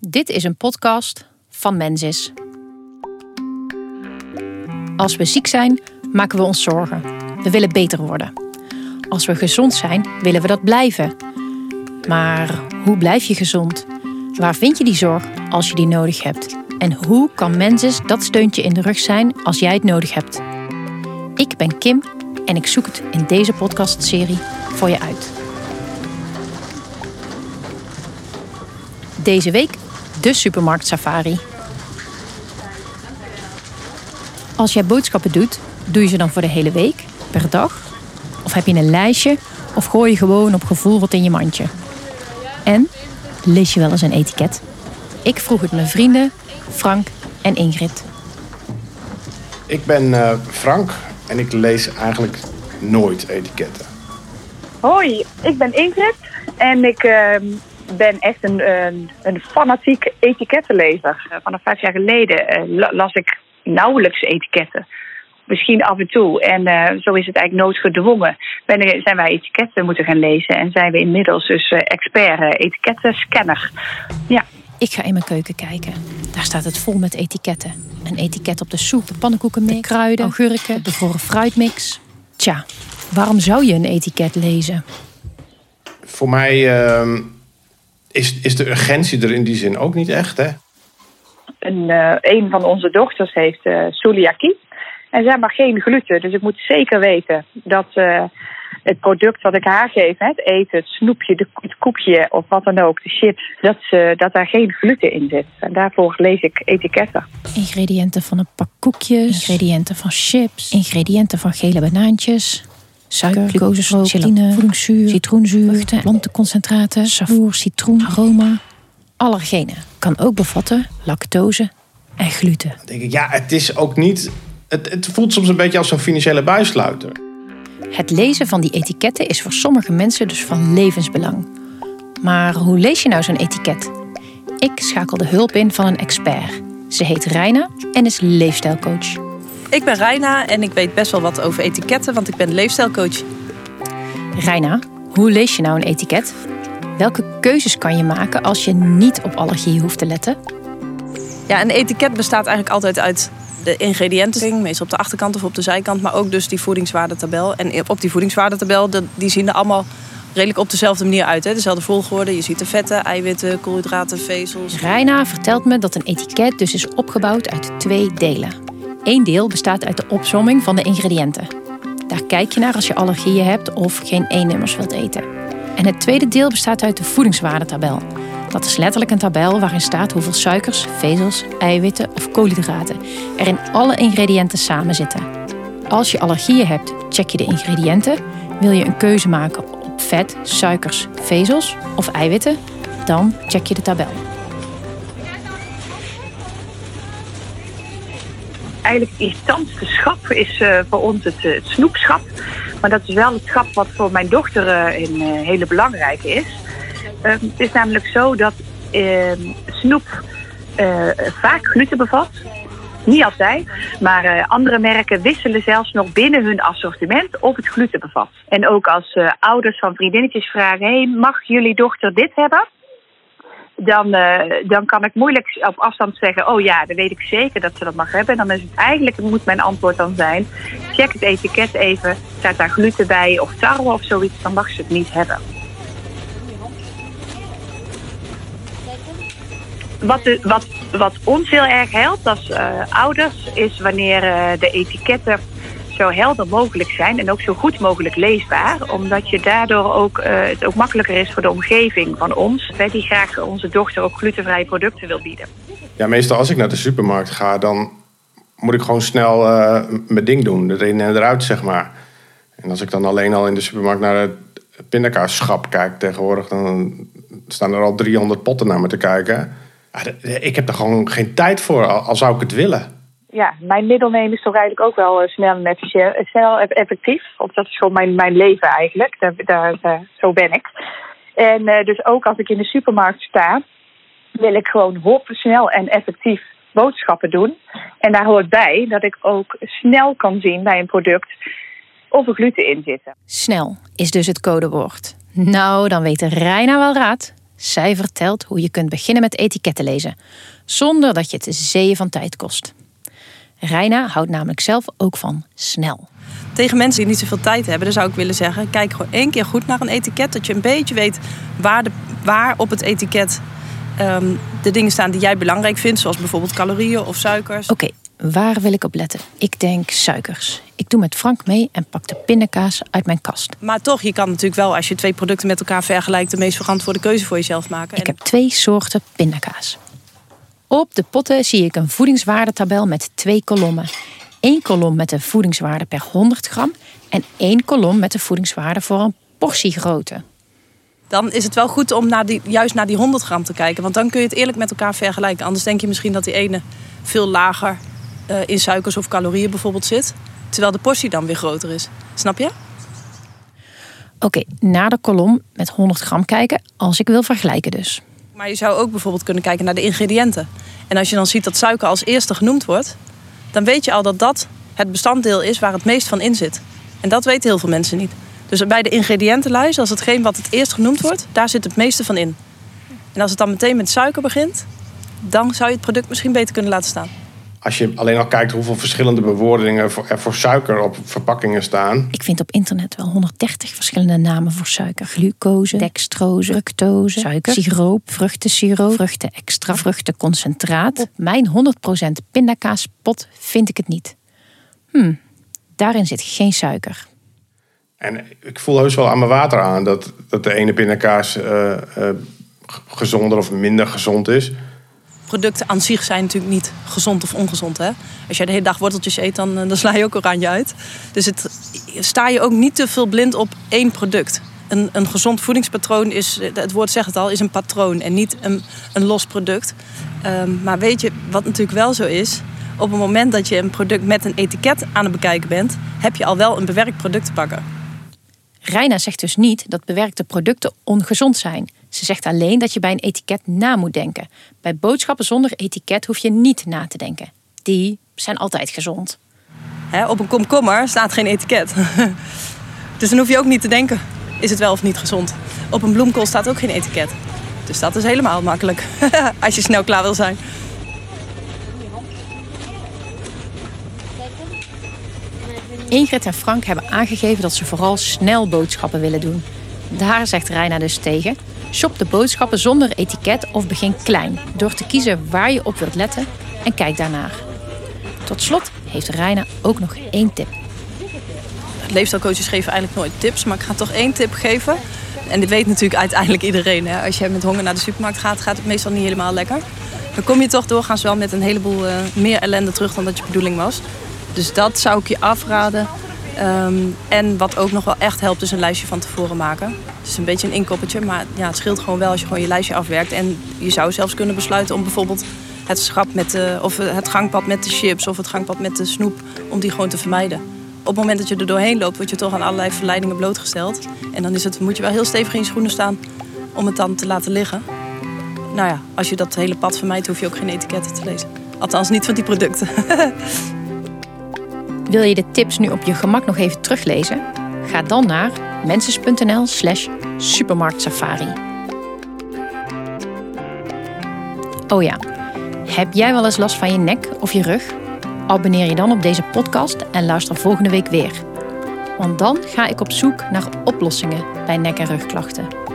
Dit is een podcast van Mensis. Als we ziek zijn, maken we ons zorgen. We willen beter worden. Als we gezond zijn, willen we dat blijven. Maar hoe blijf je gezond? Waar vind je die zorg als je die nodig hebt? En hoe kan Mensis dat steuntje in de rug zijn als jij het nodig hebt? Ik ben Kim en ik zoek het in deze podcastserie voor je uit. Deze week de supermarkt safari. Als jij boodschappen doet, doe je ze dan voor de hele week, per dag? Of heb je een lijstje of gooi je gewoon op gevoel wat in je mandje? En lees je wel eens een etiket? Ik vroeg het mijn vrienden Frank en Ingrid. Ik ben eh, Frank en ik lees eigenlijk nooit etiketten. Hoi, ik ben Ingrid en ik ehm, ben echt een, een, een fanatiek etikettenlezer. Eh, Vanaf vijf jaar geleden eh, la- las ik nauwelijks etiketten. Misschien af en toe. En eh, zo is het eigenlijk noodgedwongen. Ben, zijn wij etiketten moeten gaan lezen. En zijn we inmiddels dus eh, expert eh, etikettenscanner. Ja, Ik ga in mijn keuken kijken. Daar staat het vol met etiketten. Een etiket op de soep, de pannenkoekenmix, de kruiden, augurken, de bevroren fruitmix. Tja, waarom zou je een etiket lezen? Voor mij ehm, is, is de urgentie er in die zin ook niet echt. Hè? een, eh, een van onze dochters heeft eh celiakie. En zij mag geen gluten. Dus ik moet zeker weten dat eh, het product wat ik haar geef, hè, het eten, het snoepje, de, het koekje of wat dan ook, de chips, dat, ze, dat daar geen gluten in zit. En daarvoor lees ik etiketten. Ingrediënten van een pak koekjes, ingrediënten van chips, ingrediënten van gele banaantjes, suiker, glucose, voedingszuur, citroenzuur, vruchten, plantenconcentraten, savoer, citroen, aroma. Allergenen kan ook bevatten lactose en gluten. Dan denk ik, ja, het is ook niet. Het, het voelt soms een beetje als een financiële buissluiter. Het lezen van die etiketten is voor sommige mensen dus van levensbelang. Maar hoe lees je nou zo'n etiket? Ik schakel de hulp in van een expert. Ze heet Reina en is leefstijlcoach. Ik ben Reina en ik weet best wel wat over etiketten, want ik ben leefstijlcoach. Reina, hoe lees je nou een etiket? Welke keuzes kan je maken als je niet op allergieën hoeft te letten? Ja, een etiket bestaat eigenlijk altijd uit de ingrediënten, meestal op de achterkant of op de zijkant, maar ook dus die voedingswaardetabel. En op die voedingswaardetabel, de- die zien er allemaal redelijk op dezelfde manier uit. Hè? Dezelfde volgorde. Je ziet de vetten, eiwitten, koolhydraten, vezels. Reina vertelt me dat een etiket dus is opgebouwd uit twee delen. Eén deel bestaat uit de opsomming van de ingrediënten. Daar kijk je naar als je allergieën hebt of geen E-nummers wilt eten. En het tweede deel bestaat uit de voedingswaardetabel. Dat is letterlijk een tabel waarin staat hoeveel suikers, vezels, eiwitten of koolhydraten er in alle ingrediënten samen zitten. Als je allergieën hebt, check je de ingrediënten. Wil je een keuze maken op vet, suikers, vezels of eiwitten, dan check je de tabel. Eigenlijk het irritantste schap is eh, voor ons het, eh, het snoepschap. Maar dat is wel het schap wat voor mijn dochter eh, een hele belangrijke is. Eh, het is namelijk zo dat eh, snoep vaak gluten bevat. Niet altijd, maar andere merken wisselen zelfs nog binnen hun assortiment of het gluten bevat. En ook als ouders van vriendinnetjes vragen: hey, mag jullie dochter dit hebben? Dan, eh, dan kan ik moeilijk op afstand zeggen: Oh ja, dan weet ik zeker dat ze dat mag hebben. En dan is het eigenlijk, moet mijn antwoord dan zijn: check het etiket even. Staat daar gluten bij of tarwe of zoiets, dan mag ze het niet hebben. Wat, wat, wat ons heel erg helpt als eh, ouders is wanneer eh, de etiketten zo helder mogelijk zijn en ook zo goed mogelijk leesbaar. Omdat je daardoor ook, eh, het ook makkelijker is voor de omgeving van ons. Hè, die graag onze dochter ook glutenvrije producten wil bieden. Ja, meestal als ik naar de supermarkt ga, dan moet ik gewoon snel eh, mijn ding doen. Erin en eruit, zeg maar. En als ik dan alleen al in de supermarkt naar het pindakaasschap kijk tegenwoordig, dan staan er al 300 potten naar me te kijken. De- ik heb er gewoon geen tijd voor, al zou ik het willen. Ja, mijn middelneem is toch eigenlijk ook wel eh, snel en efficiënt, eh, snel effectief. Of dat is gewoon mijn, mijn leven eigenlijk. Daar, daar, daar- zo ben ik. En eh, dus ook als ik in de supermarkt sta, wil ik gewoon hop, snel en effectief boodschappen doen. En daar hoort bij dat ik ook snel kan zien bij een product of er gluten in zitten. Snel is dus het codewoord. Nou, dan weet Reina wel raad. Zij vertelt hoe je kunt beginnen met etiketten lezen, zonder dat je het zeeën van tijd kost. Reina houdt namelijk zelf ook van snel. Tegen mensen die niet zoveel tijd hebben, dan zou ik willen zeggen: kijk gewoon één keer goed naar een etiket. Dat je een beetje weet waar, de, waar op het etiket ehm, de dingen staan die jij belangrijk vindt, zoals bijvoorbeeld calorieën of suikers. Oké, waar wil ik op letten? Ik denk suikers. Ik doe met Frank mee en pak de pindakaas uit mijn kast. Maar toch, je kan natuurlijk wel, als je twee producten met elkaar vergelijkt, de meest verantwoorde keuze voor jezelf maken. Ik heb twee soorten pindakaas. Op de potten zie ik een voedingswaardetabel met twee kolommen. Eén kolom met de voedingswaarde per 100 gram en één kolom met de voedingswaarde voor een portiegrootte. Dan is het wel goed om naar die, juist naar die 100 gram te kijken, want dan kun je het eerlijk met elkaar vergelijken. Anders denk je misschien dat die ene veel lager uh, in suikers of calorieën bijvoorbeeld zit, terwijl de portie dan weer groter is. Snap je? Oké, naar de kolom met 100 gram kijken als ik wil vergelijken dus. Maar je zou ook bijvoorbeeld kunnen kijken naar de ingrediënten. En als je dan ziet dat suiker als eerste genoemd wordt, dan weet je al dat dat het bestanddeel is waar het meest van in zit. En dat weten heel veel mensen niet. Dus bij de ingrediëntenlijst, als hetgeen wat het eerst genoemd wordt, daar zit het meeste van in. En als het dan meteen met suiker begint, dan zou je het product misschien beter kunnen laten staan. Als je alleen al kijkt hoeveel verschillende bewoordingen er voor suiker op verpakkingen staan. Ik vind op internet wel 130 verschillende namen voor suiker. Glucose, dextrose, fructose, suiker, siroop, vruchtensiroop, vruchtenextra, vruchtenconcentraat. Op mijn 100% pindakaaspot vind ik het niet. Hm, daarin zit geen suiker. En ik voel heus wel aan mijn water aan dat, dat de ene pindakaas uh, uh, gezonder of minder gezond is producten aan zich zijn natuurlijk niet gezond of ongezond. Hè? Als jij de hele dag worteltjes eet, dan, eh, dan sla je ook oranje uit. Dus het, sta je ook niet te veel blind op één product. Een, een gezond voedingspatroon is, het woord zegt het al, is een patroon en niet een, een los product. Um, maar weet je wat natuurlijk wel zo is? Op het moment dat je een product met een etiket aan het bekijken bent, heb je al wel een bewerkt product te pakken. Reina zegt dus niet dat bewerkte producten ongezond zijn. Ze zegt alleen dat je bij een etiket na moet denken. Bij boodschappen zonder etiket hoef je niet na te denken. Die zijn altijd gezond. op een komkommer staat geen etiket. dus dan hoef je ook niet te denken: is het wel of niet gezond? Op een bloemkool staat ook geen etiket. Dus dat is helemaal makkelijk als je snel klaar wil zijn. Ingrid en Frank hebben aangegeven dat ze vooral snel boodschappen willen doen. Daar zegt Reina dus tegen: shop de boodschappen zonder etiket of begin klein door te kiezen waar je op wilt letten en kijk daarnaar. Tot slot heeft Reina ook nog één tip. Leefstijlcoaches geven eigenlijk nooit tips, maar ik ga toch één tip geven. En dit weet natuurlijk uiteindelijk iedereen. Hè? Als je met honger naar de supermarkt gaat, gaat het meestal niet helemaal lekker. Dan kom je toch doorgaans wel met een heleboel uh, meer ellende terug dan dat je bedoeling was. Dus dat zou ik je afraden. Ehm, en wat ook nog wel echt helpt, is een lijstje van tevoren maken. Het is een beetje een inkoppertje, maar ja, het scheelt gewoon wel als je gewoon je lijstje afwerkt. En je zou zelfs kunnen besluiten om bijvoorbeeld het schap met de, of het gangpad met de chips of het gangpad met de snoep, om die gewoon te vermijden. Op het moment dat je er doorheen loopt, word je toch aan allerlei verleidingen blootgesteld. En dan is het, moet je wel heel stevig in je schoenen staan om het dan te laten liggen. Nou ja, als je dat hele pad vermijdt, hoef je ook geen etiketten te lezen. Althans, niet van die producten. Wil je de tips nu op je gemak nog even teruglezen? Ga dan naar menses.nl slash supermarktsafari. Oh ja, heb jij wel eens last van je nek of je rug? Abonneer je dan op deze podcast en luister volgende week weer. Want dan ga ik op zoek naar oplossingen bij nek- en rugklachten.